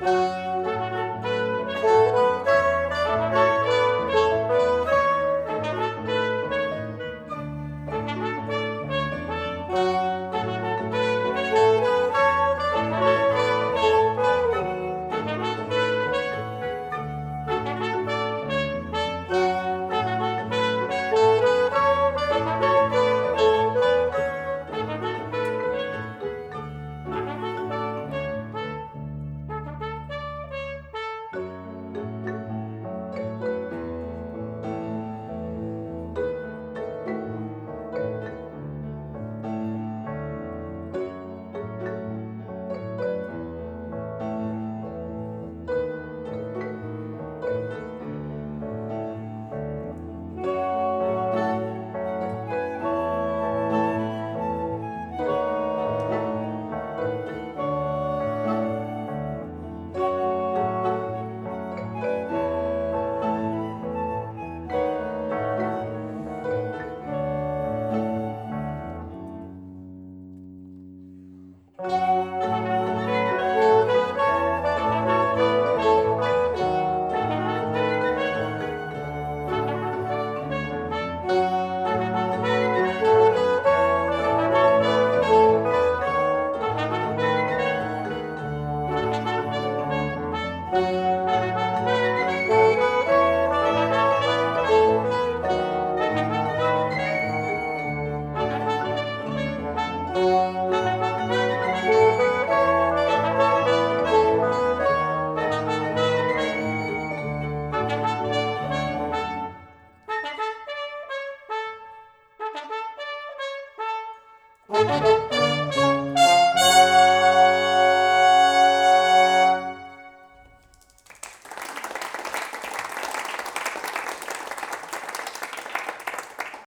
Música